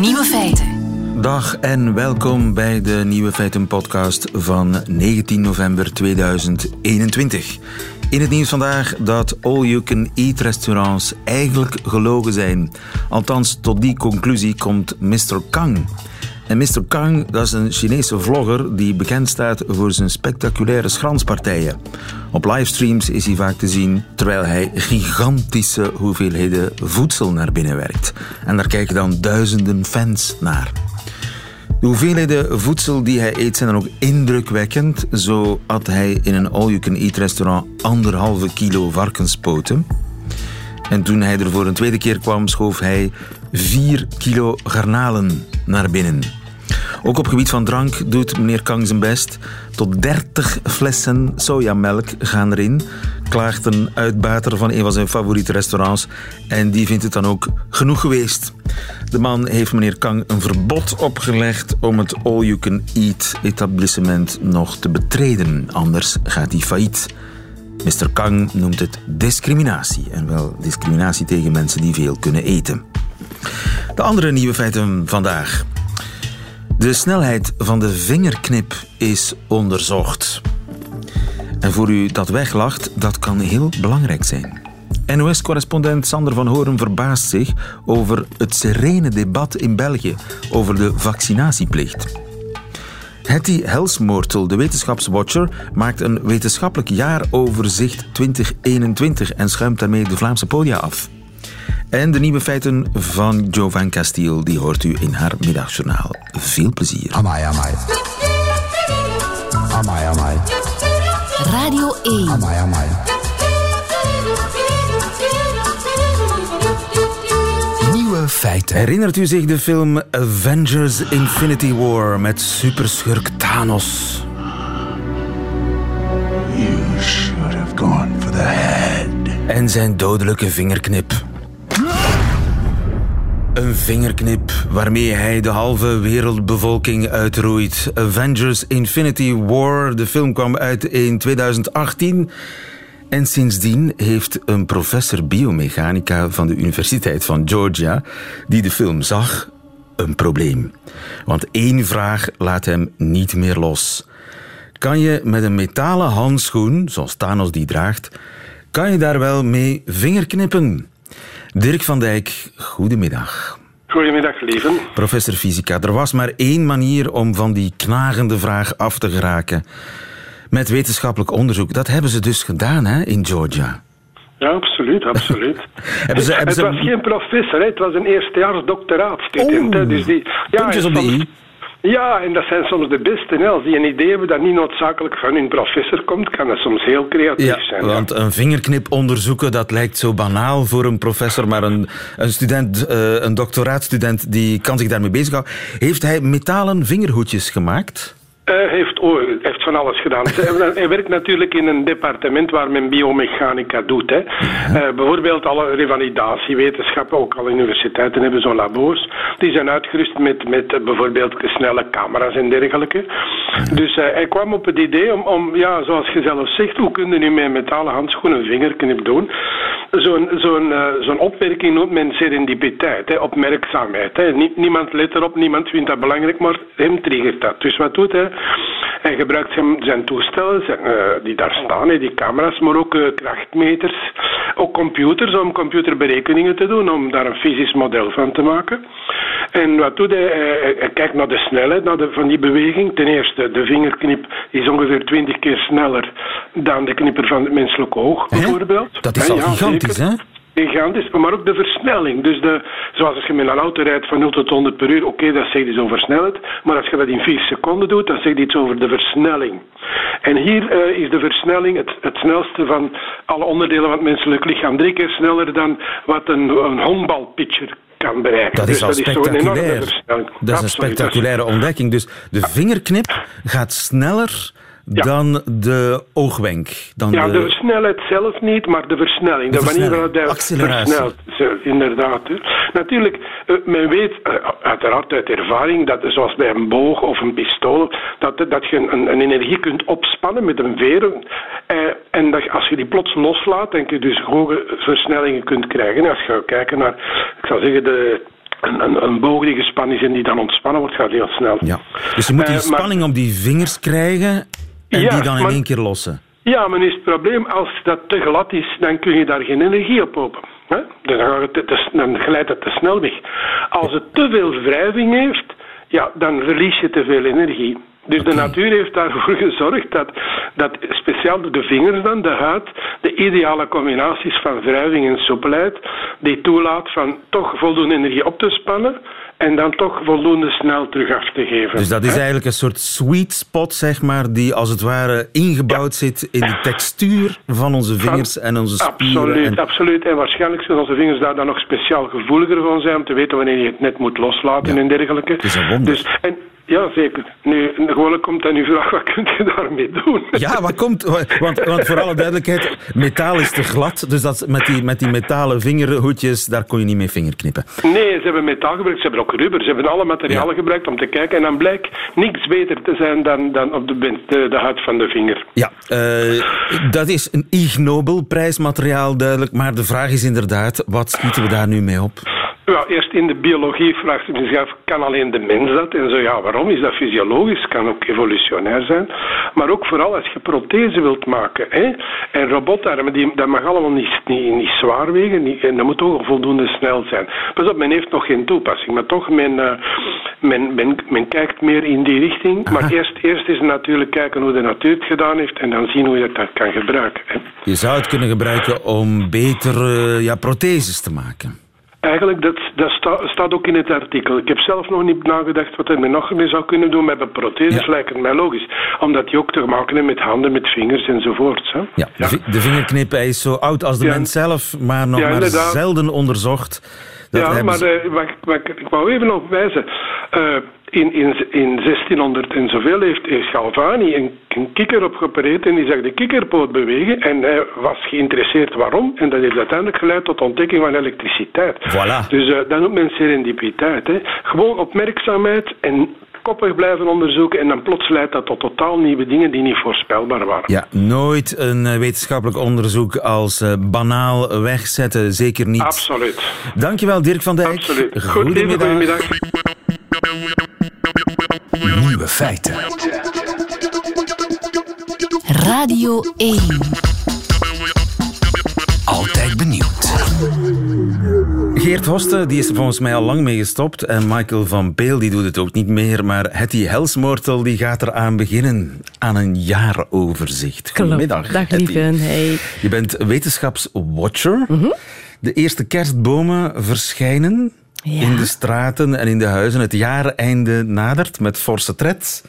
Nieuwe feiten. Dag en welkom bij de Nieuwe Feiten podcast van 19 november 2021. In het nieuws vandaag dat all-you-can-eat restaurants eigenlijk gelogen zijn. Althans, tot die conclusie komt Mr. Kang. En Mr. Kang, dat is een Chinese vlogger die bekend staat voor zijn spectaculaire schranspartijen. Op livestreams is hij vaak te zien terwijl hij gigantische hoeveelheden voedsel naar binnen werkt. En daar kijken dan duizenden fans naar. De hoeveelheden voedsel die hij eet zijn dan ook indrukwekkend. Zo at hij in een all-you-can-eat restaurant anderhalve kilo varkenspoten. En toen hij er voor een tweede keer kwam, schoof hij 4 kilo garnalen naar binnen. Ook op gebied van drank doet meneer Kang zijn best. Tot 30 flessen sojamelk gaan erin, klaagt een uitbater van een van zijn favoriete restaurants. En die vindt het dan ook genoeg geweest. De man heeft meneer Kang een verbod opgelegd om het all-you-can-eat etablissement nog te betreden. Anders gaat hij failliet. Mr. Kang noemt het discriminatie. En wel discriminatie tegen mensen die veel kunnen eten. De andere nieuwe feiten vandaag. De snelheid van de vingerknip is onderzocht. En voor u dat weglacht, dat kan heel belangrijk zijn. NOS-correspondent Sander van Horen verbaast zich over het serene debat in België over de vaccinatieplicht. Hetty Helsmoortel, de wetenschapswatcher, maakt een wetenschappelijk jaaroverzicht 2021 en schuimt daarmee de Vlaamse podia af. En de nieuwe feiten van Jovan Castiel, die hoort u in haar middagjournaal. Veel plezier. Amai, amai. Amai, amai. Radio 1. Amai, amai. Nieuwe feiten. Herinnert u zich de film Avengers Infinity War met superschurk Thanos? You should have gone for the head. En zijn dodelijke vingerknip. Een vingerknip waarmee hij de halve wereldbevolking uitroeit. Avengers Infinity War, de film kwam uit in 2018. En sindsdien heeft een professor biomechanica van de Universiteit van Georgia, die de film zag, een probleem. Want één vraag laat hem niet meer los. Kan je met een metalen handschoen, zoals Thanos die draagt, kan je daar wel mee vingerknippen? Dirk van Dijk, goedemiddag. Goedemiddag, lieven. Professor Fysica, er was maar één manier om van die knagende vraag af te geraken. Met wetenschappelijk onderzoek. Dat hebben ze dus gedaan hè, in Georgia. Ja, absoluut, absoluut. Hebben ze, hebben het ze was geen professor, hè. het was een eerstejaars doctoraatstudent. Oeh, Dus die, ja, puntjes op de i. Ja, en dat zijn soms de beste. Hè. Als die een idee hebben dat niet noodzakelijk van hun professor komt, kan dat soms heel creatief Ja, zijn. want een vingerknip onderzoeken, dat lijkt zo banaal voor een professor, maar een, een student, eh, een doctoraatstudent, die kan zich daarmee bezighouden. Heeft hij metalen vingerhoedjes gemaakt? Hij heeft, hij heeft van alles gedaan. Hij- werkt natuurlijk in een departement waar men biomechanica doet. Hè. Eh, bijvoorbeeld alle revalidatiewetenschappen, ook alle universiteiten hebben zo'n labo's. Die zijn uitgerust met, met eh, bijvoorbeeld snelle camera's en dergelijke. Dus eh, hij kwam op het idee om, om, ja, zoals je zelf zegt, hoe kun je nu met metalen handschoen een vingerknip doen? Zo'n zo'n zo'n opmerking noemt men serendipiteit, hè, opmerkzaamheid. Hè. Nie- niemand let erop, niemand vindt dat belangrijk, maar hem triggert dat. Dus wat doet hij? Hij gebruikt zijn, toestellen eh, die daar staan, die camera's, maar ook eh, krachtmeters, ook computers om computerberekeningen te doen, om daar een fysisch model van te maken. En wat doet hij? Hij, kijkt naar de snelheid naar de, van die beweging. Ten eerste, de vingerknip is ongeveer 20 keer sneller dan de knipper van het menselijke oog, bijvoorbeeld. Dat is al ja, gigantisch, hè? Gigantisch, maar ook de versnelling. Dus de, zoals als je met een auto rijdt van 0 tot 100 per uur, oké, dat zegt iets over snelheid. Maar als je dat in 4 seconden doet, dan zegt iets over de versnelling. En hier eh, is de versnelling het, het snelste van alle onderdelen van het menselijk lichaam. Drie keer sneller dan wat een, een honkbalpitcher kan bereiken. Dat is Dus al spectaculair. versnelling. Dat is een spectaculaire ontdekking. Dus de vingerknip gaat sneller Ja. dan de oogwenk. Dan Ja, de... de snelheid zelf niet, maar de versnelling. De De, manier versnelling, waarop hij versnelt. Inderdaad. Natuurlijk, eh, men weet eh, uiteraard uit ervaring dat zoals bij een boog of een pistool, dat, dat je een, een energie kunt opspannen met een veer. eh, en dat als je die plots loslaat, dan kun je dus hoge versnellingen kunt krijgen. Als je gaat kijken naar, ik zou zeggen, de een, een, een boog die gespannen is en die dan ontspannen wordt, gaat heel snel. Ja. Dus je moet die maar- spanning op die vingers krijgen en Ja, die dan in maar- één keer lossen. Ja, maar is het probleem, als dat te glad is, dan kun je daar geen energie op open. Hè? Dan, dan glijdt het te snel weg. Als het te veel wrijving heeft, ja, dan verlies je te veel energie. Dus de natuur heeft daarvoor gezorgd dat, dat speciaal de vingers dan, de huid, de ideale combinaties van wrijving en soepelheid, die toelaat van toch voldoende energie op te spannen en dan toch voldoende snel terug af te geven. Dus dat is eigenlijk een soort sweet spot, zeg maar, die als het ware ingebouwd zit in de textuur van onze vingers en onze spieren. Absoluut, en- absoluut. En waarschijnlijk zullen onze vingers daar dan nog speciaal gevoeliger van zijn om te weten wanneer je het net moet loslaten Ja. en dergelijke. Het is een wonder. Dus, en, ja, zeker. Nu, gewoon komt dan uw vraag, wat kunt je daarmee doen? Ja, wat komt... Want, want voor alle duidelijkheid, metaal is te glad, dus dat, met, die, met die metalen vingerhoedjes, daar kon je niet mee vingerknippen. Nee, ze hebben metaal gebruikt, ze hebben ook rubber, ze hebben alle materialen Ja. gebruikt om te kijken. En dan blijkt niks beter te zijn dan, dan op de, de huid van de vinger. Ja, eh, dat is een Ig Nobel prijsmateriaal duidelijk, maar de vraag is inderdaad, wat schieten we daar nu mee op? Ja, eerst in de biologie vraagt men zich af, kan alleen de mens dat? En zo, ja, waarom? Is dat fysiologisch? Kan ook evolutionair zijn. Maar ook vooral als je prothese wilt maken. Hè? En robotarmen, die, dat mag allemaal niet, niet, niet zwaar wegen. Niet, en dat moet ook voldoende snel zijn. Pas op, men heeft nog geen toepassing. Maar toch, men, eh, men, men, men kijkt meer in die richting. Maar eerst, eerst is natuurlijk kijken hoe de natuur het gedaan heeft. En dan zien hoe je dat kan gebruiken. Hè? Je zou het kunnen gebruiken om beter eh, ja, protheses te maken. Eigenlijk, dat, dat sta- staat ook in het artikel. Ik heb zelf nog niet nagedacht wat er mee nog mee zou kunnen doen. Met de protheses Ja. lijkt het mij logisch. Omdat die ook te maken hebben met handen, met vingers enzovoort. Hè? Ja, de, vi- de vingerknip hij is zo oud als de mens zelf, maar nog maar zelden onderzocht. Dat ja, maar ze- eh, wat, wat, ik wou even nog wijzen. Eh, in, in, in 1600 en zoveel heeft, heeft Galvani een, een kikker opgeopereerd en die zag de kikkerpoot bewegen en hij was geïnteresseerd waarom. En dat heeft uiteindelijk geleid tot de ontdekking van elektriciteit. Voilà. Dus eh, dat noemt men serendipiteit. Hè. Gewoon opmerkzaamheid en koppig blijven onderzoeken en dan plots leidt dat tot totaal nieuwe dingen die niet voorspelbaar waren. Ja, nooit een eh, wetenschappelijk onderzoek als eh, banaal wegzetten, zeker niet. Absoluut. Dankjewel Dirk van Dijk. Absoluut. Goedemiddag. goedemiddag. Nieuwe feiten. Radio 1. Altijd benieuwd. Geert Hoste die is er volgens mij al lang mee gestopt. En Michael van Peel die doet het ook niet meer. Maar Hetty Helsmoortel die gaat eraan beginnen aan een jaaroverzicht. Goedemiddag. Dag lieve. Hey. Je bent wetenschapswatcher. Mhm. De eerste kerstbomen verschijnen Ja. in de straten en in de huizen. Het jaareinde nadert met forse tred.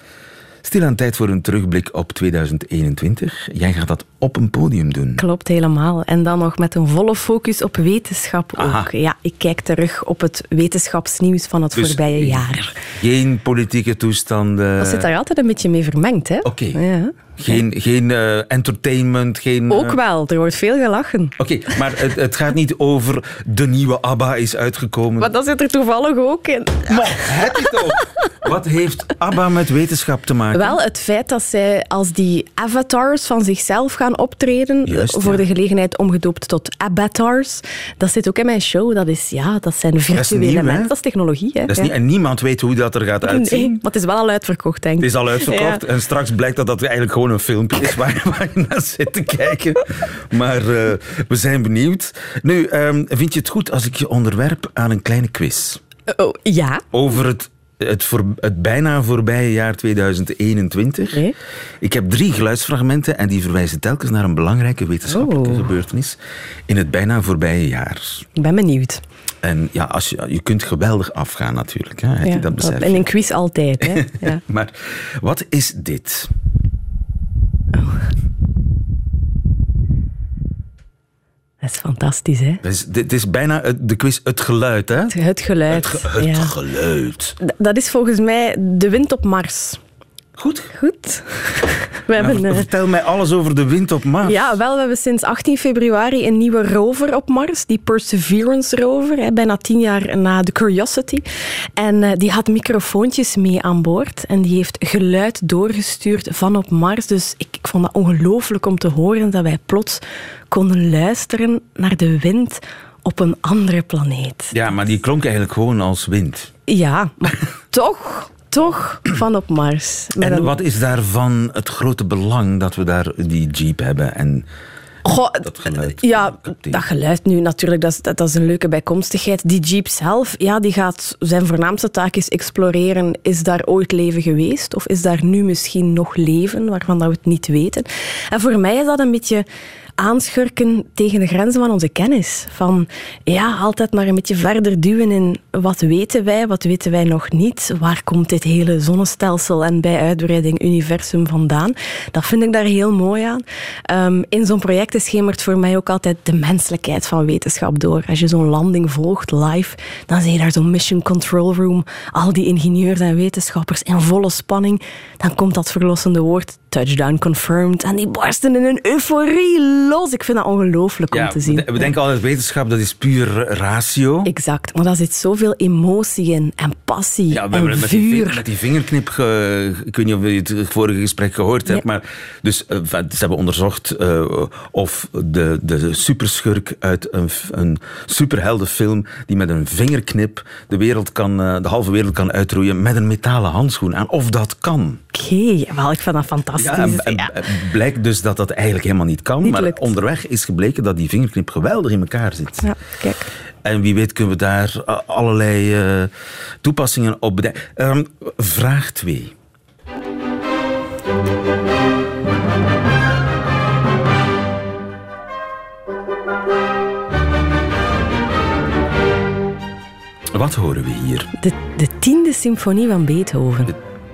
Stilaan tijd voor een terugblik op 2021. Jij gaat dat op een podium doen. Klopt helemaal. En dan nog met een volle focus op wetenschap Aha. ook. Ja, ik kijk terug op het wetenschapsnieuws van het Dus voorbije jaar. Geen politieke toestanden. Dat zit daar altijd een beetje mee vermengd, hè? Oké. Ja. Geen, geen eh, entertainment, geen... Ook eh, wel, er wordt veel gelachen. Oké, maar het, het gaat niet over de nieuwe ABBA is uitgekomen. Maar dat zit er toevallig ook in. Maar het is toch... Wat heeft ABBA met wetenschap te maken? Wel, het feit dat zij als die avatars van zichzelf gaan optreden, Juist, eh, voor ja. de gelegenheid omgedoopt tot avatars, dat zit ook in mijn show. Dat, is, ja, dat zijn virtuele mensen. Dat is technologie. Hè? Dat is niet, en niemand weet hoe dat er gaat uitzien. Nee, maar het is wel al uitverkocht, denk ik. Het is al uitverkocht Ja. en straks blijkt dat dat eigenlijk gewoon een filmpje is waar, waar je naar zit te kijken. Maar eh, we zijn benieuwd. Nu, ehm, vind je het goed als ik je onderwerp aan een kleine quiz? Oh, ja. over het, het, voor, het bijna voorbije jaar 2021. Oké. Ik heb drie geluidsfragmenten en die verwijzen telkens naar een belangrijke wetenschappelijke Oh. gebeurtenis in het bijna voorbije jaar. Ik ben benieuwd. En ja, als je, je kunt geweldig afgaan natuurlijk, hè, Ja, dat besef en een quiz altijd. Hè? Ja. Maar wat is dit? Dat is fantastisch, hè? Het is, dit is bijna de quiz Het Geluid, hè? Het- Het geluid. Het, ge- het ja. geluid. Dat is volgens mij de wind op Mars. Goed. Goed. We hebben, Nou, eh, vertel mij alles over de wind op Mars. ja, wel, we hebben sinds 18 februari een nieuwe rover op Mars, die Perseverance rover, hè, bijna tien jaar na de Curiosity. En eh, die had microfoontjes mee aan boord en die heeft geluid doorgestuurd van op Mars. Dus ik, ik vond dat ongelooflijk om te horen dat wij plots konden luisteren naar de wind op een andere planeet. Ja, maar die klonk eigenlijk gewoon als wind. Ja, maar toch, toch van op Mars. En wat is daarvan het grote belang dat we daar die jeep hebben en Goh, dat geluid? Ja, dat geluid nu natuurlijk, dat is, dat, dat is een leuke bijkomstigheid. Die jeep zelf, ja, die gaat, zijn voornaamste taak is exploreren. Is daar ooit leven geweest? Of is daar nu misschien nog leven, waarvan dat we het niet weten? En voor mij is dat een beetje aanschurken tegen de grenzen van onze kennis. Van ja, altijd maar een beetje verder duwen in wat weten wij, wat weten wij nog niet. Waar komt dit hele zonnestelsel en bij uitbreiding universum vandaan? Dat vind ik daar heel mooi aan. Ehm, in zo'n project schemert voor mij ook altijd de menselijkheid van wetenschap door. Als je zo'n landing volgt live, dan zie je daar zo'n mission control room, al die ingenieurs en wetenschappers in volle spanning. Dan komt dat verlossende woord touchdown confirmed en die barsten in een euforie los. Ik vind dat ongelooflijk om te zien. we, we denken altijd wetenschap, dat is puur ratio. Exact, maar daar zit zoveel emotie in en passie Ja, we en hebben met die, vuur. met die vingerknip, ge- ik weet niet of je het vorige gesprek gehoord hebt, maar dus, eh, ze hebben onderzocht eh, of de, de superschurk uit een, een superheldenfilm die met een vingerknip de, wereld kan, eh, de halve wereld kan uitroeien met een metalen handschoen aan. Of dat kan. Oké, wel, ik vind dat fantastisch. Ja, en, Ja. blijkt dus dat dat eigenlijk helemaal niet kan. Niet maar lukt. onderweg is gebleken dat die vingerknip geweldig in elkaar zit. Ja, kijk. En wie weet kunnen we daar eh, allerlei eh, toepassingen op bedenken. Ehm, vraag 2. Wat horen we hier? De, de tiende symfonie van Beethoven.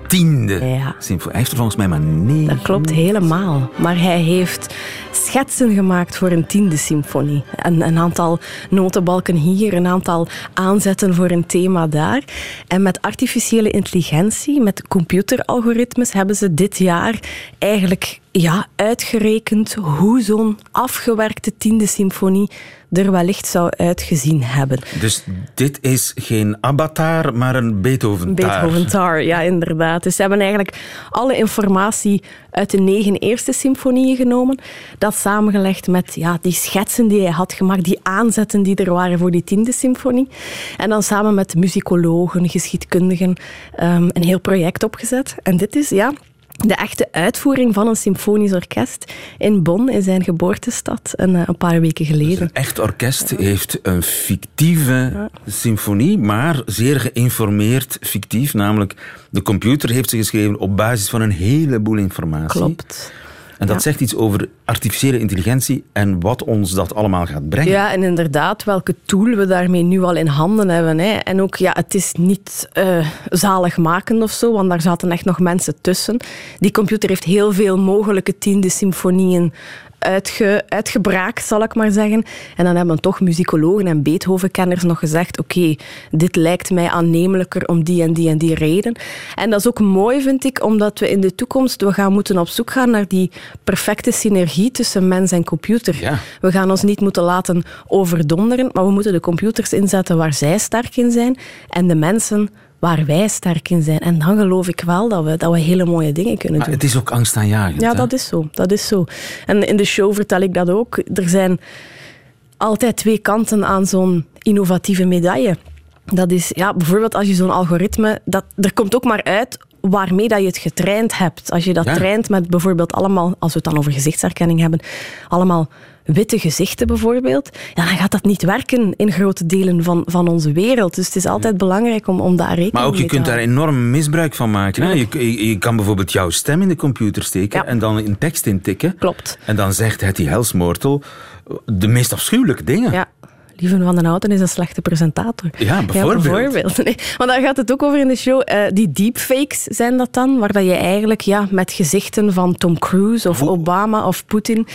Tiende Ja. symfonie. Hij heeft er volgens mij maar negen. Dat klopt helemaal. Maar hij heeft schetsen gemaakt voor een tiende symfonie. Een, een aantal notenbalken hier, een aantal aanzetten voor een thema daar. En met artificiële intelligentie, met computeralgoritmes, hebben ze dit jaar eigenlijk ja, uitgerekend hoe zo'n afgewerkte tiende symfonie er wellicht zou uitgezien hebben. Dus dit is geen Avatar, maar een Beethoven. Beethoven Tar, ja, inderdaad. Dus ze hebben eigenlijk alle informatie uit de negen eerste symfonieën genomen. Dat samengelegd met ja, die schetsen die hij had gemaakt, die aanzetten die er waren voor die tiende symfonie. En dan samen met muzikologen, geschiedkundigen, ehm, een heel project opgezet. En dit is, ja... De echte uitvoering van een symfonisch orkest in Bonn, in zijn geboortestad, een, eh, een paar weken geleden. Een echt orkest heeft een fictieve symfonie, maar zeer geïnformeerd fictief. Namelijk, de computer heeft ze geschreven op basis van een heleboel informatie. Klopt. En dat Ja. zegt iets over artificiële intelligentie en wat ons dat allemaal gaat brengen. Ja, en inderdaad, welke tool we daarmee nu al in handen hebben. Hè. En ook, ja, het is niet eh zaligmakend of zo, want daar zaten echt nog mensen tussen. Die computer heeft heel veel mogelijke tiende symfonieën uitge, uitgebraakt, zal ik maar zeggen. En dan hebben toch muzikologen en Beethoven-kenners nog gezegd oké, dit lijkt mij aannemelijker om die en die en die reden. En dat is ook mooi, vind ik, omdat we in de toekomst we gaan moeten op zoek gaan naar die perfecte synergie tussen mens en computer. Ja. We gaan ons niet moeten laten overdonderen, maar we moeten de computers inzetten waar zij sterk in zijn en de mensen waar wij sterk in zijn. En dan geloof ik wel dat we, dat we hele mooie dingen kunnen Maar doen. het is ook angstaanjagend. Ja, hè? dat is zo. Dat is zo. En in de show vertel ik dat ook. Er zijn altijd twee kanten aan zo'n innovatieve medaille. Dat is, ja, bijvoorbeeld als je zo'n algoritme... Dat, er komt ook maar uit waarmee dat je het getraind hebt. Als je dat Ja. traint met bijvoorbeeld allemaal, als we het dan over gezichtsherkenning hebben, allemaal witte gezichten bijvoorbeeld, ja, dan gaat dat niet werken in grote delen van, van onze wereld. Dus het is altijd belangrijk om, om daar rekening Maar ook, je mee te kunt daar houden. enorm misbruik van maken. Hè? Je, je, je kan bijvoorbeeld jouw stem in de computer steken Ja. en dan een tekst intikken. Klopt. En dan zegt het die helsmoortel de meest afschuwelijke dingen. Ja. Lieven van den Houten is een slechte presentator. Ja, bijvoorbeeld. bijvoorbeeld. Nee, want daar gaat het ook over in de show. Eh, die deepfakes zijn dat dan, waar dat je eigenlijk ja, met gezichten van Tom Cruise of Hoe- Obama of Poetin...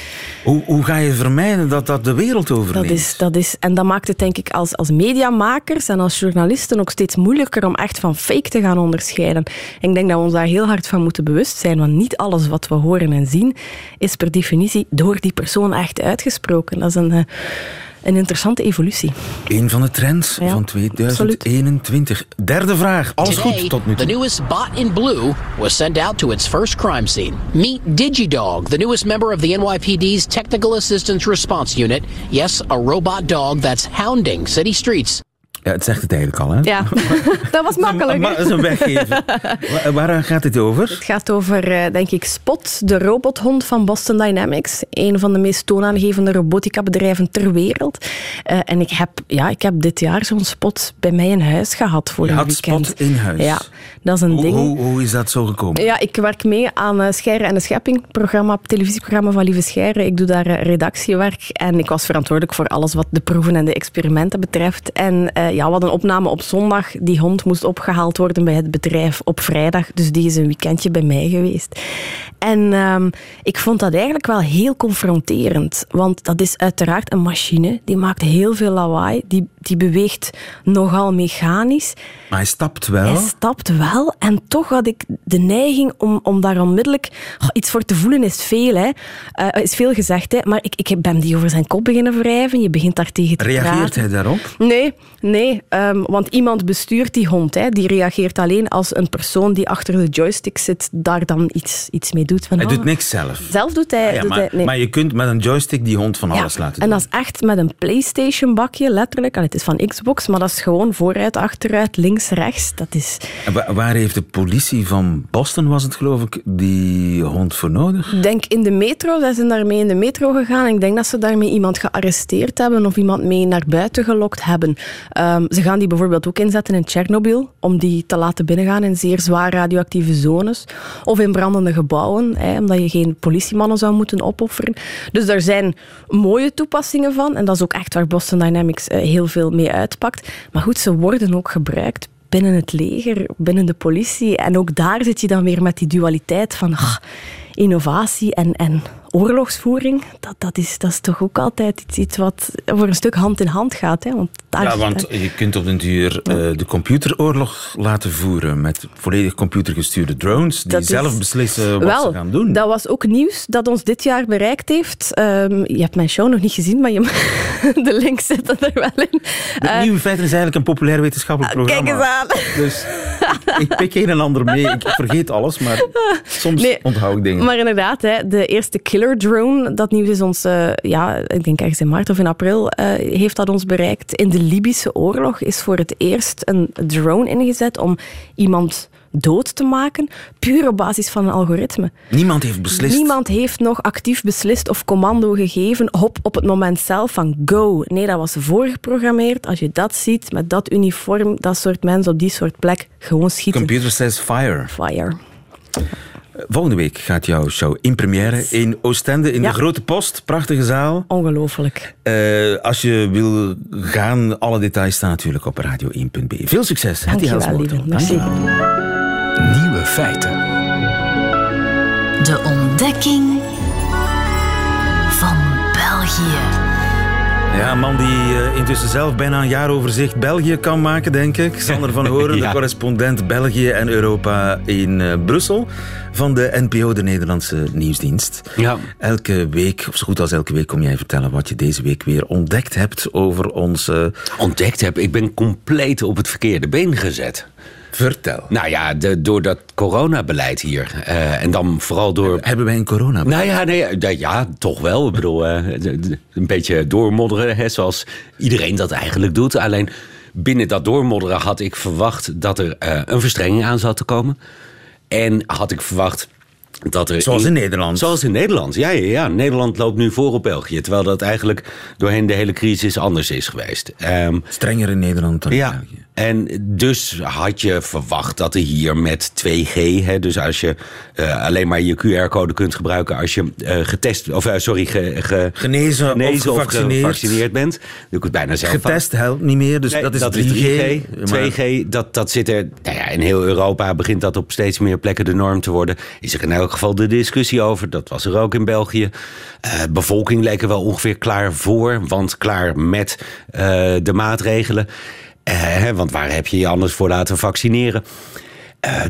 Hoe, hoe ga je vermijden dat dat de wereld overneemt? Dat is, dat is, en dat maakt het denk ik als, als mediamakers en als journalisten ook steeds moeilijker om echt van fake te gaan onderscheiden. En ik denk dat we ons daar heel hard van moeten bewust zijn, want niet alles wat we horen en zien is per definitie door die persoon echt uitgesproken. Dat is een, eh, een interessante evolutie. Een van de trends Ja, van 2021. Derde vraag. Alles Today, goed tot nu the toe. newest bot in blue was sent out to its first crime scene. Meet DigiDog, the newest member of the NYPD's Technical Assistance Response Unit. Yes, a robot dog that's hounding city streets. Ja, het zegt het eigenlijk al, hè? Ja, dat was makkelijk. Dat is een weggeven. Wa- Waar gaat dit over? Het gaat over, eh, denk ik, Spot, de robothond van Boston Dynamics. Een van de meest toonaangevende robotica-bedrijven ter wereld. Eh, en ik heb, ja, ik heb dit jaar zo'n Spot bij mij in huis gehad voor Je een weekend. Spot in huis. Ja, dat is een Hoe, ding. hoe, hoe is dat zo gekomen? Ja, ik werk mee aan uh, Scheire en de Schepping, programma, televisieprogramma van Lieve Scheire. Ik doe daar uh, redactiewerk en ik was verantwoordelijk voor alles wat de proeven en de experimenten betreft. En uh, ja, we hadden een opname op zondag. Die hond moest opgehaald worden bij het bedrijf op vrijdag, dus die is een weekendje bij mij geweest. En um, ik vond dat eigenlijk wel heel confronterend, want dat is uiteraard een machine, die maakt heel veel lawaai, die, die beweegt nogal mechanisch. Maar hij stapt wel. Hij stapt wel. En toch had ik de neiging om, om daar onmiddellijk... Oh, iets voor te voelen is veel, hè. Uh, is veel gezegd, hè. Maar ik, ik ben die over zijn kop beginnen wrijven. Je begint daar tegen te Reageert praten. hij daarop? Nee, nee. Um, want iemand bestuurt die hond. Hè. Die reageert alleen als een persoon die achter de joystick zit daar dan iets, iets mee doet. Van, Hij oh, doet niks zelf. Zelf doet hij... Ah, ja, doet maar, hij nee. maar je kunt met een joystick die hond van Ja, alles laten En doen. dat is echt met een PlayStation bakje, letterlijk. Het is van Xbox, maar dat is gewoon vooruit, achteruit, links, rechts. Dat is... En waar heeft de politie van Boston, was het geloof ik, die hond voor nodig? Ik denk in de metro, zij zijn daarmee in de metro gegaan. Ik denk dat ze daarmee iemand gearresteerd hebben of iemand mee naar buiten gelokt hebben. Um, ze gaan die bijvoorbeeld ook inzetten in Tsjernobyl, om die te laten binnengaan in zeer zwaar radioactieve zones. Of in brandende gebouwen, hè, omdat je geen politiemannen zou moeten opofferen. Dus daar zijn mooie toepassingen van. En dat is ook echt waar Boston Dynamics uh, heel veel mee uitpakt. Maar goed, ze worden ook gebruikt binnen het leger, binnen de politie. En ook daar zit je dan weer met die dualiteit van innovatie en, en oorlogsvoering. Dat, dat, is, dat is toch ook altijd iets, iets wat voor een stuk hand in hand gaat. Hè? Want daar, Ja, want je kunt op den duur uh, de computeroorlog laten voeren met volledig computergestuurde drones die Dat zelf beslissen wat Wel, ze gaan doen. dat was ook nieuws dat ons dit jaar bereikt heeft. Ehm, je hebt mijn show nog niet gezien, maar je, de link zit er wel in. De Eh, Nieuwe Feiten is eigenlijk een populair wetenschappelijk kijk programma. eens aan. Dus ik pik een en ander mee. Ik vergeet alles, maar soms Nee, onthoud ik dingen. Maar inderdaad, hè, de eerste killer drone, dat nieuws is ons, uh, ja, ik denk ergens in maart of in april, uh, heeft dat ons bereikt. In de Libische oorlog is voor het eerst een drone ingezet om iemand dood te maken, puur op basis van een algoritme. Niemand heeft beslist. Niemand heeft nog actief beslist of commando gegeven op, op het moment zelf van go. Nee, dat was voorgeprogrammeerd. Als je dat ziet, met dat uniform, dat soort mensen op die soort plek, gewoon schieten. Computer says fire. Fire. Volgende week gaat jouw show in première in Oostende in Ja. de Grote Post. Prachtige zaal. Ongelooflijk. Uh, als je wil gaan, alle details staan natuurlijk op radio1.be. Veel succes. Dankjewel, lieve. Merci. Nieuwe feiten. De ontdekking van België. Ja, een man die uh, intussen zelf bijna een jaaroverzicht België kan maken, denk ik. Sander van Horen, Ja. de correspondent België en Europa in uh, Brussel van de NPO, de Nederlandse Nieuwsdienst. Ja. Elke week, of zo goed als elke week, kom jij vertellen wat je deze week weer ontdekt hebt over onze... Ontdekt heb, ik ben compleet op het verkeerde been gezet. Vertel. Nou ja, de, door dat coronabeleid hier. eh, en dan vooral door Hebben wij een corona? Nou ja, nee, ja, ja, toch wel. Ik bedoel, eh, een beetje doormodderen, hè, zoals iedereen dat eigenlijk doet. Alleen binnen dat doormodderen had ik verwacht dat er eh, een verstrenging aan zat te komen. En had ik verwacht dat er... Zoals in Nederland. Zoals in Nederland, ja, ja, ja. Nederland loopt nu voor op België. Terwijl dat eigenlijk doorheen de hele crisis anders is geweest. Ehm, Strenger in Nederland dan in ja, België. en dus had je verwacht dat er hier met 2G, hè, dus als je eh, alleen maar je QR-code kunt gebruiken als je eh, getest, of eh, sorry, ge, ge- Genezen, genezen of of gevaccineerd. bent. Doe ik het bijna zelf. Getest helpt niet meer, dus Nee, dat is 3G. 3G. maar 2G, dat, dat zit er. Nou ja, in heel Europa begint dat op steeds meer plekken de norm te worden. Is er in elk geval de discussie over. Dat was er ook in België. Eh bevolking leek er wel ongeveer klaar voor, want klaar met eh, de maatregelen. Eh, want waar heb je je anders voor laten vaccineren?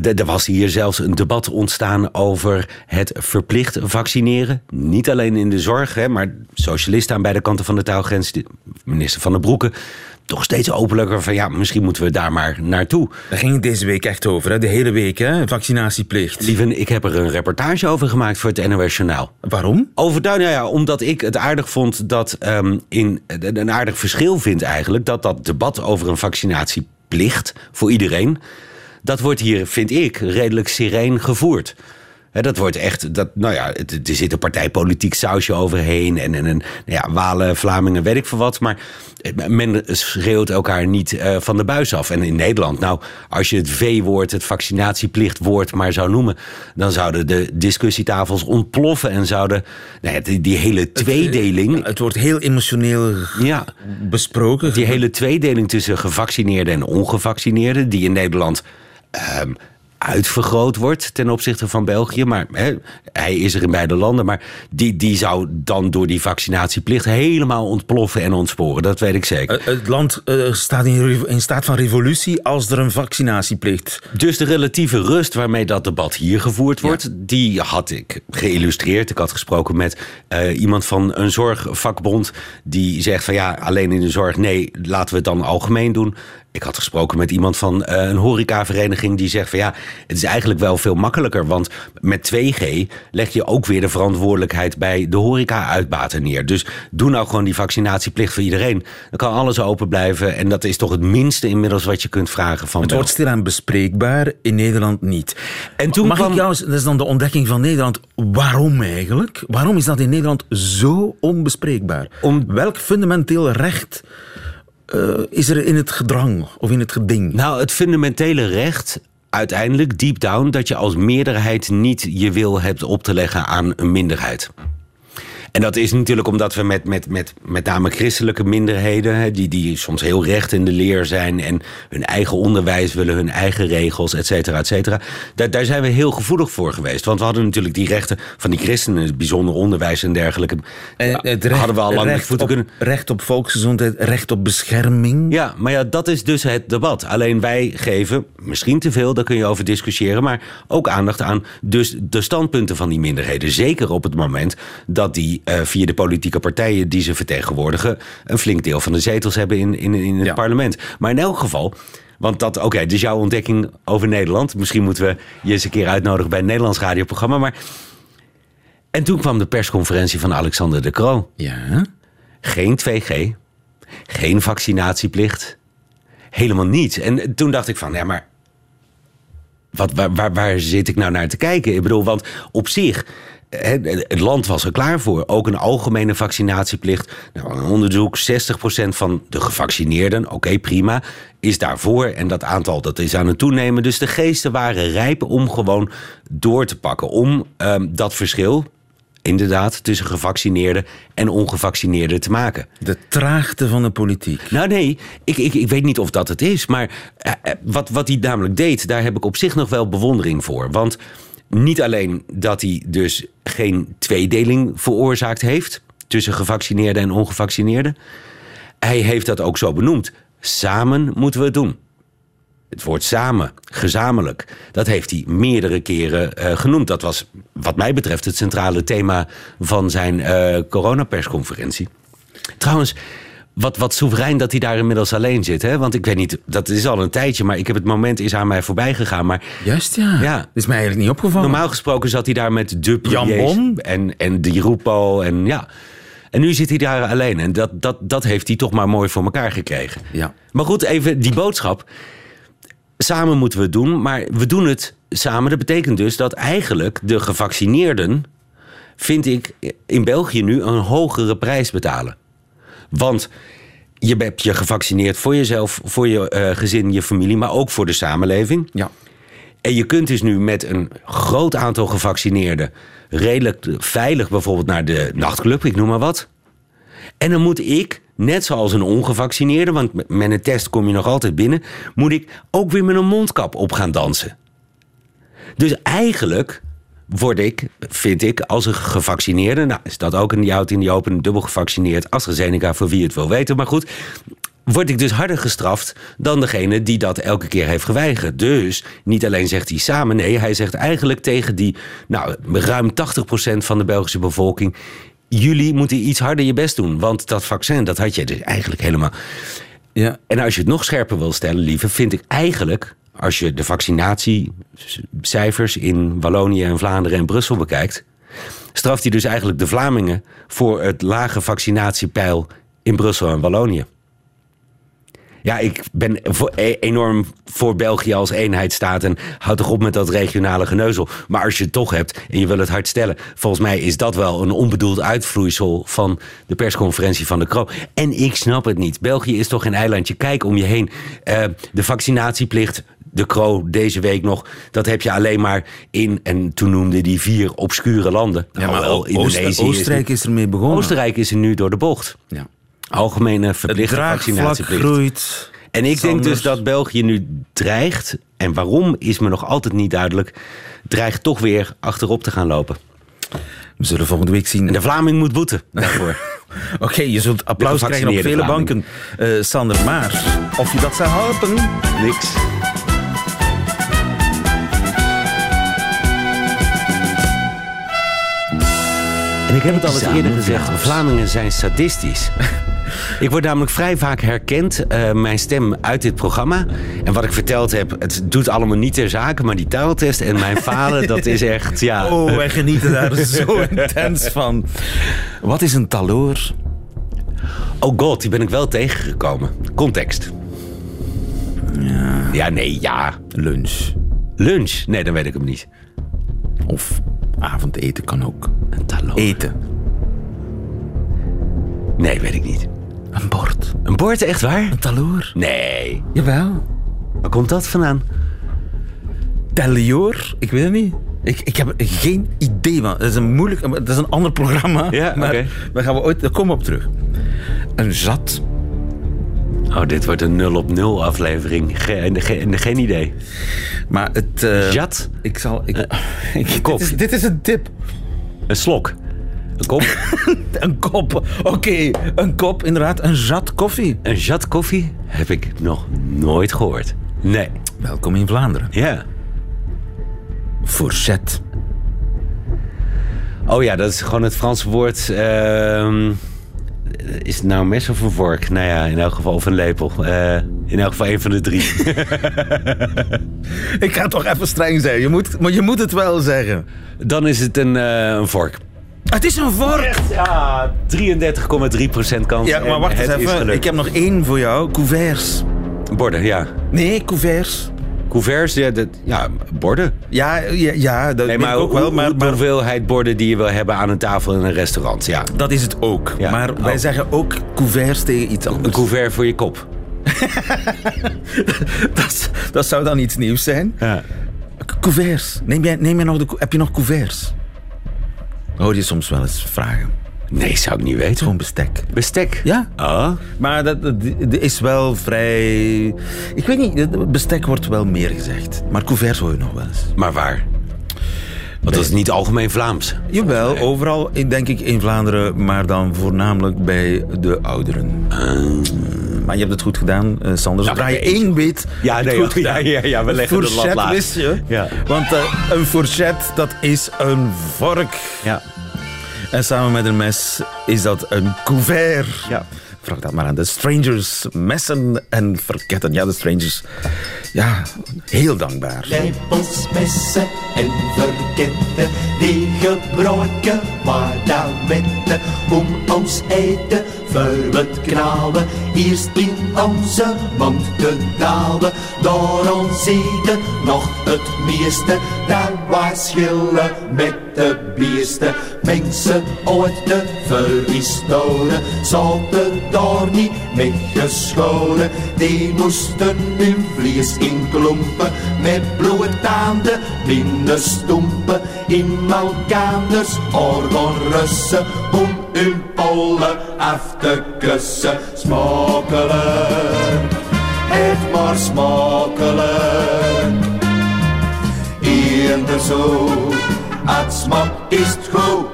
Er was hier zelfs een debat ontstaan over het verplicht vaccineren. Niet alleen in de zorg, hè, maar socialisten aan beide kanten van de touwgrens minister Van den Broeke toch steeds openlijker van ja, misschien moeten we daar maar naartoe. Daar ging het deze week echt over, hè? de hele week, hè? vaccinatieplicht. Lieve, ik heb er een reportage over gemaakt voor het NOS Journaal. Waarom? Over, nou ja, omdat ik het aardig vond dat ehm, in een aardig verschil vind eigenlijk dat dat debat over een vaccinatieplicht voor iedereen, dat wordt hier, vind ik, redelijk sereen gevoerd. Dat wordt echt, dat, nou ja, het- er zit een partijpolitiek sausje overheen. En, en, en nou ja, Walen, Vlamingen, weet ik veel wat. Maar men schreeuwt elkaar niet eh, van de buis af. En in Nederland, nou, als je het V-woord, het vaccinatieplichtwoord maar zou noemen. dan zouden de discussietafels ontploffen. En zouden nou ja, die, die hele tweedeling. Het wordt heel emotioneel Ja, besproken. die hele tweedeling tussen gevaccineerden en ongevaccineerden, die in Nederland ehm, uitvergroot wordt ten opzichte van België. Maar hè, hij is er in beide landen. Maar die, die zou dan door die vaccinatieplicht helemaal ontploffen en ontsporen. Dat weet ik zeker. Eh, Het land eh, staat in staat van revolutie als er een vaccinatieplicht... Dus de relatieve rust waarmee dat debat hier gevoerd wordt, die had ik geïllustreerd. Ik had gesproken met eh, iemand van een zorgvakbond die zegt van ja, alleen in de zorg, nee, laten we het dan algemeen doen. Ik had gesproken met iemand van eh, een horecavereniging die zegt van ja, het is eigenlijk wel veel makkelijker, want met 2G leg je ook weer de verantwoordelijkheid bij de horeca-uitbater neer. Dus doe nou gewoon die vaccinatieplicht voor iedereen. Dan kan alles open blijven en dat is toch het minste inmiddels wat je kunt vragen van Het wordt stilaan bespreekbaar, in Nederland niet. En toen Mag kwam- ik jou, eens- dat is dan de ontdekking van Nederland, waarom eigenlijk? Waarom is dat in Nederland zo onbespreekbaar? Om- Welk fundamenteel recht eh, is er in het gedrang of in het geding? Nou, het fundamentele recht, uiteindelijk, deep down, dat je als meerderheid niet je wil hebt op te leggen aan een minderheid. En dat is natuurlijk omdat we met, met, met, met name christelijke minderheden, hè, die, die soms heel recht in de leer zijn en hun eigen onderwijs willen, hun eigen regels, et cetera, et cetera. Daar, daar zijn we heel gevoelig voor geweest. Want we hadden natuurlijk die rechten van die christenen, het bijzonder onderwijs en dergelijke. Eh, ja, het recht, hadden we al lang recht, voeten op, kunnen. recht op volksgezondheid, recht op bescherming. Ja, maar ja, dat is dus het debat. Alleen wij geven, misschien te veel, daar kun je over discussiëren... maar ook aandacht aan dus de standpunten van die minderheden. Zeker op het moment dat die eh, via de politieke partijen die ze vertegenwoordigen... een flink deel van de zetels hebben in, in, in het Ja. parlement. Maar in elk geval... Want dat, oké, dus jouw ontdekking over Nederland. Misschien moeten we je eens een keer uitnodigen bij een Nederlands radioprogramma. Maar... En toen kwam de persconferentie van Alexander de Croo. Ja. Geen 2G, geen vaccinatieplicht, helemaal niets. En toen dacht ik van, ja, maar wat, waar, waar, waar zit ik nou naar te kijken? Ik bedoel, want op zich, het land was er klaar voor. Ook een algemene vaccinatieplicht. Nou, een onderzoek, 60% van de gevaccineerden, oké, prima, is daarvoor. En dat aantal dat is aan het toenemen. Dus de geesten waren rijp om gewoon door te pakken. Om ehm, dat verschil, inderdaad, tussen gevaccineerden en ongevaccineerden te maken. De traagte van de politiek. Nou nee, ik, ik, ik weet niet of dat het is. Maar eh, eh, wat, wat hij namelijk deed, daar heb ik op zich nog wel bewondering voor. Want niet alleen dat hij dus geen tweedeling veroorzaakt heeft... tussen gevaccineerden en ongevaccineerden. Hij heeft dat ook zo benoemd. Samen moeten we het doen. Het woord samen, gezamenlijk, dat heeft hij meerdere keren eh, genoemd. Dat was, wat mij betreft, het centrale thema van zijn eh coronapersconferentie. Trouwens, wat, wat soeverein dat hij daar inmiddels alleen zit. Hè? Want ik weet niet, dat is al een tijdje, maar ik heb het moment is aan mij voorbij gegaan. Maar Juist, ja. Ja. Dat is mij eigenlijk niet opgevallen. normaal gesproken zat hij daar met de Jan premiers Bon. en, en Di Rupo en ja. En nu zit hij daar alleen. En dat, dat, dat heeft hij toch maar mooi voor elkaar gekregen. Ja. Maar goed, even die boodschap. Samen moeten we het doen, maar we doen het samen. Dat betekent dus dat eigenlijk de gevaccineerden, vind ik, in België nu een hogere prijs betalen. Want je hebt je gevaccineerd voor jezelf, voor je eh, gezin, je familie, maar ook voor de samenleving. Ja. En je kunt dus nu met een groot aantal gevaccineerden redelijk veilig bijvoorbeeld naar de nachtclub, ik noem maar wat. En dan moet ik, net zoals een ongevaccineerde, want met een test kom je nog altijd binnen, moet ik ook weer met een mondkap op gaan dansen. Dus eigenlijk word ik, vind ik, als een gevaccineerde, nou is dat ook in die oud in die open, dubbel gevaccineerd, AstraZeneca voor wie het wil weten, maar goed, word ik dus harder gestraft dan degene die dat elke keer heeft geweigerd. Dus niet alleen zegt hij samen, nee, hij zegt eigenlijk tegen die, nou, ruim 80% van de Belgische bevolking, jullie moeten iets harder je best doen. Want dat vaccin, dat had je dus eigenlijk helemaal... Ja. En als je het nog scherper wil stellen, lieve, vind ik eigenlijk... als je de vaccinatiecijfers in Wallonië en Vlaanderen en Brussel bekijkt... straft hij dus eigenlijk de Vlamingen... voor het lage vaccinatiepeil in Brussel en Wallonië. Ja, ik ben e- enorm voor België als eenheidsstaat. En houd toch op met dat regionale geneuzel. Maar als je het toch hebt en je wil het hard stellen. Volgens mij is dat wel een onbedoeld uitvloeisel van de persconferentie van de Kroon. En ik snap het niet. België is toch geen eilandje. Kijk om je heen. Eh, de vaccinatieplicht. De Kro deze week nog. Dat heb je alleen maar in. En toen noemde die vier obscure landen. Ja, maar Alhoewel, Oost- Indonesië Oostenrijk is ermee begonnen. Oostenrijk is er nu door de bocht. Ja. Algemene verplichte vaccinatieplicht. groeit. En ik denk dus dat België nu dreigt, en waarom is me nog altijd niet duidelijk, dreigt toch weer achterop te gaan lopen. We zullen volgende week zien. En de Vlaming moet boeten daarvoor. Oké, je zult applaus krijgen op vele banken, eh, Sander. Maar of je dat zou helpen? Niks. En ik heb het al eens eerder gezegd, Vlamingen zijn sadistisch. Ik word namelijk vrij vaak herkend, eh, mijn stem uit dit programma. En wat ik verteld heb, het doet allemaal niet ter zake, maar die taaltest en mijn falen, dat is echt, ja... Oh, wij genieten daar zo intens van. Wat is een taloor? Oh god, die ben ik wel tegengekomen. Context. Ja. Ja, nee, ja. Lunch. Lunch? Nee, dan weet ik hem niet. Of avondeten kan ook. Een taloor. Eten. Nee, weet ik niet. Een bord. Een bord, echt waar? Een taloor. Nee. Jawel. Waar komt dat vandaan? Telioor? Ik weet het niet. Ik, ik heb geen idee van. Dat is een moeilijk. Dat is een ander programma. Ja, maar oké. daar gaan we ooit. Daar komen we op terug. Een zat. Oh, dit wordt een 0 op 0 aflevering. Geen, geen, geen idee. Maar het. eh, Jat? Ik zal. Ik, ik- kop. Dit, is, dit is een tip. Een slok. Een kop. Een kop. Oké, een kop, inderdaad. Een zat koffie. een jat koffie heb ik nog nooit gehoord. Nee. Welkom in Vlaanderen. Ja. Fourchette. Oh ja, dat is gewoon het Franse woord. ehm, is het nou een mes of een vork? Nou ja, in elk geval of een lepel. Eh, in elk geval een van de drie. Ik ga toch even streng zijn. Je moet, maar je moet het wel zeggen. Dan is het een, eh, een vork. Het is een vork. Ja, 33,3% kans. Ja, maar wacht eens even. Ik heb nog één voor jou. Couverts. Borden, ja. Nee, couverts. Couverts, ja, dat, ja borden. Ja, ja, ja dat Nee, maar, ook wel. Maar, hoeveelheid borden die je wil hebben aan een tafel in een restaurant, ja. dat is het ook. Ja. Maar wij Oh. zeggen ook couverts tegen iets Een anders. couvert voor je kop. dat, dat zou dan iets nieuws zijn. Ja. Couverts. Neem jij, neem jij nog de, heb je nog couverts? Hoor je soms wel eens vragen. Nee, zou ik niet weten. Gewoon bestek. Bestek? Ja. Ah, Maar dat, dat, dat is wel vrij... Ik weet niet, bestek wordt wel meer gezegd. Maar couverts hoor je nog wel eens. maar waar? Want dat is niet algemeen Vlaams. Jawel, overal denk ik in Vlaanderen, maar dan voornamelijk bij de ouderen. Maar je hebt het goed gedaan, eh, Sander. Zodra je één weet, Ja, nee, goed ja, ja, ja, we leggen de lat laag. wist je. Ja. Want eh, een fourchette, dat is een vork. Ja. En samen met een mes is dat een couvert. Ja. Vraag dat maar aan de strangers. Messen en verketten. Ja, de strangers. Ja, heel dankbaar. Lepels, messen en verketten, die gebruiken maar dan wetten om ons eten voor het knalen, eerst in onze mond te dalen. Door ons eten nog het meeste, dan wij schillen met de beesten. Mensen uit de verhistoren zaten daar niet mee geschoren. Die moesten hun vlees in klompen, met bloed aan de binnenstompen. In elkanders oren russen, om hun pollen af te kussen. Smakelijk, het maar smakelijk. Eender zo, het smaakt is het goed.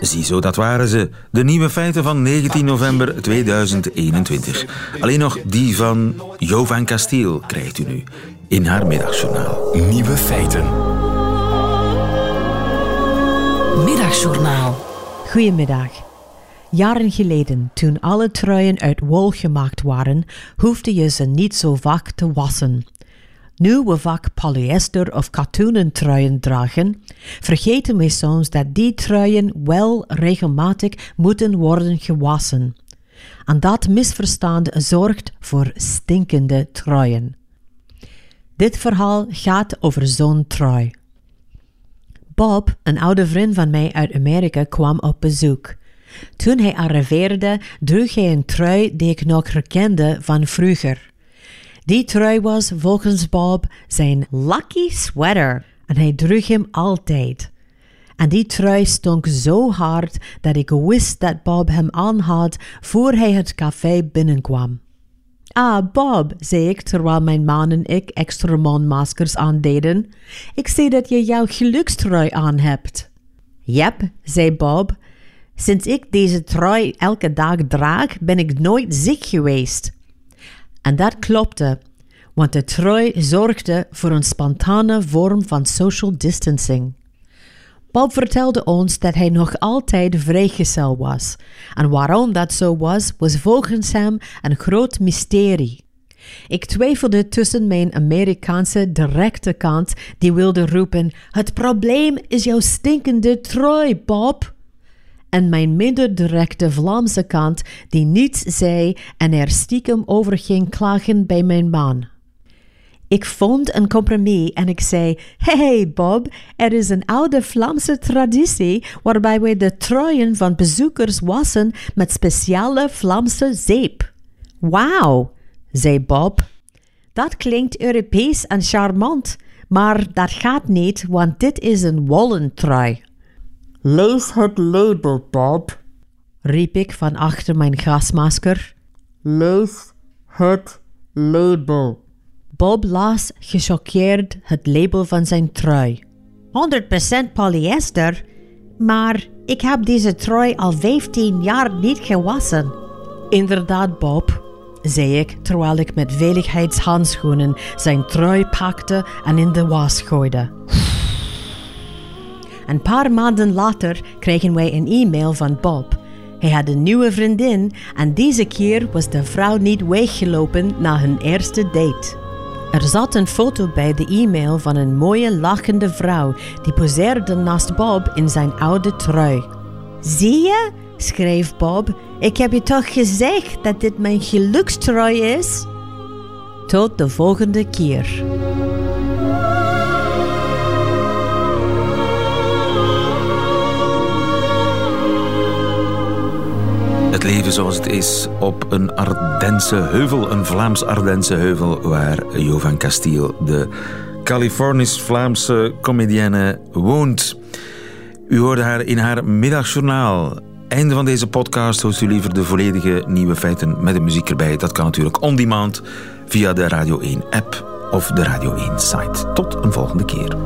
Ziezo, dat waren ze. De nieuwe feiten van 19 november 2021. Alleen nog die van Jovan Castiel krijgt u nu in haar middagjournaal. Nieuwe feiten. Middagjournaal. Goedemiddag. Jaren geleden, toen alle truien uit wol gemaakt waren, hoefde je ze niet zo vaak te wassen. Nu we vaak polyester of katoenen truien dragen, vergeten we soms dat die truien wel regelmatig moeten worden gewassen. En dat misverstand zorgt voor stinkende truien. Dit verhaal gaat over zo'n trui. Bob, een oude vriend van mij uit Amerika, kwam op bezoek. Toen hij arriveerde, droeg hij een trui die ik nog herkende van vroeger. Die trui was volgens Bob zijn lucky sweater en hij droeg hem altijd. En die trui stonk zo hard dat ik wist dat Bob hem aan had voor hij het café binnenkwam. Ah, Bob, zei ik terwijl mijn man en ik extra mondmaskers aandeden. Ik zie dat je jouw gelukstrui aan hebt. Yep, zei Bob. Sinds ik deze trui elke dag draag, ben ik nooit ziek geweest. En dat klopte, want de trui zorgde voor een spontane vorm van social distancing. Bob vertelde ons dat hij nog altijd vrijgezel was. En waarom dat zo was, was volgens hem een groot mysterie. Ik twijfelde tussen mijn Amerikaanse directe kant, die wilde roepen: Het probleem is jouw stinkende trui, Bob. En mijn minder directe Vlaamse kant, die niets zei en er stiekem over ging klagen bij mijn man. Ik vond een compromis en ik zei: Hey Bob, er is een oude Vlaamse traditie waarbij wij de truien van bezoekers wassen met speciale Vlaamse zeep. Wauw, zei Bob. Dat klinkt Europees en charmant, maar dat gaat niet, want dit is een wollen trui. Lees het label, Bob, riep ik van achter mijn gasmasker. Lees het label. Bob las gechoqueerd het label van zijn trui. 100% polyester? Maar ik heb deze trui al 15 jaar niet gewassen. Inderdaad, Bob, zei ik terwijl ik met veiligheidshandschoenen zijn trui pakte en in de was gooide. Een paar maanden later kregen wij een e-mail van Bob. Hij had een nieuwe vriendin en deze keer was de vrouw niet weggelopen na hun eerste date. Er zat een foto bij de e-mail van een mooie lachende vrouw die poseerde naast Bob in zijn oude trui. Zie je? schreef Bob. Ik heb je toch gezegd dat dit mijn gelukstrui is? Tot de volgende keer. Het leven zoals het is op een Ardense heuvel, een Vlaams-Ardense heuvel, waar Jo van Castiel, de Californisch-Vlaamse comedienne, woont. U hoorde haar in haar middagjournaal. Einde van deze podcast hoort u liever de volledige nieuwe feiten met de muziek erbij. Dat kan natuurlijk on demand via de Radio 1 app of de Radio 1 site. Tot een volgende keer.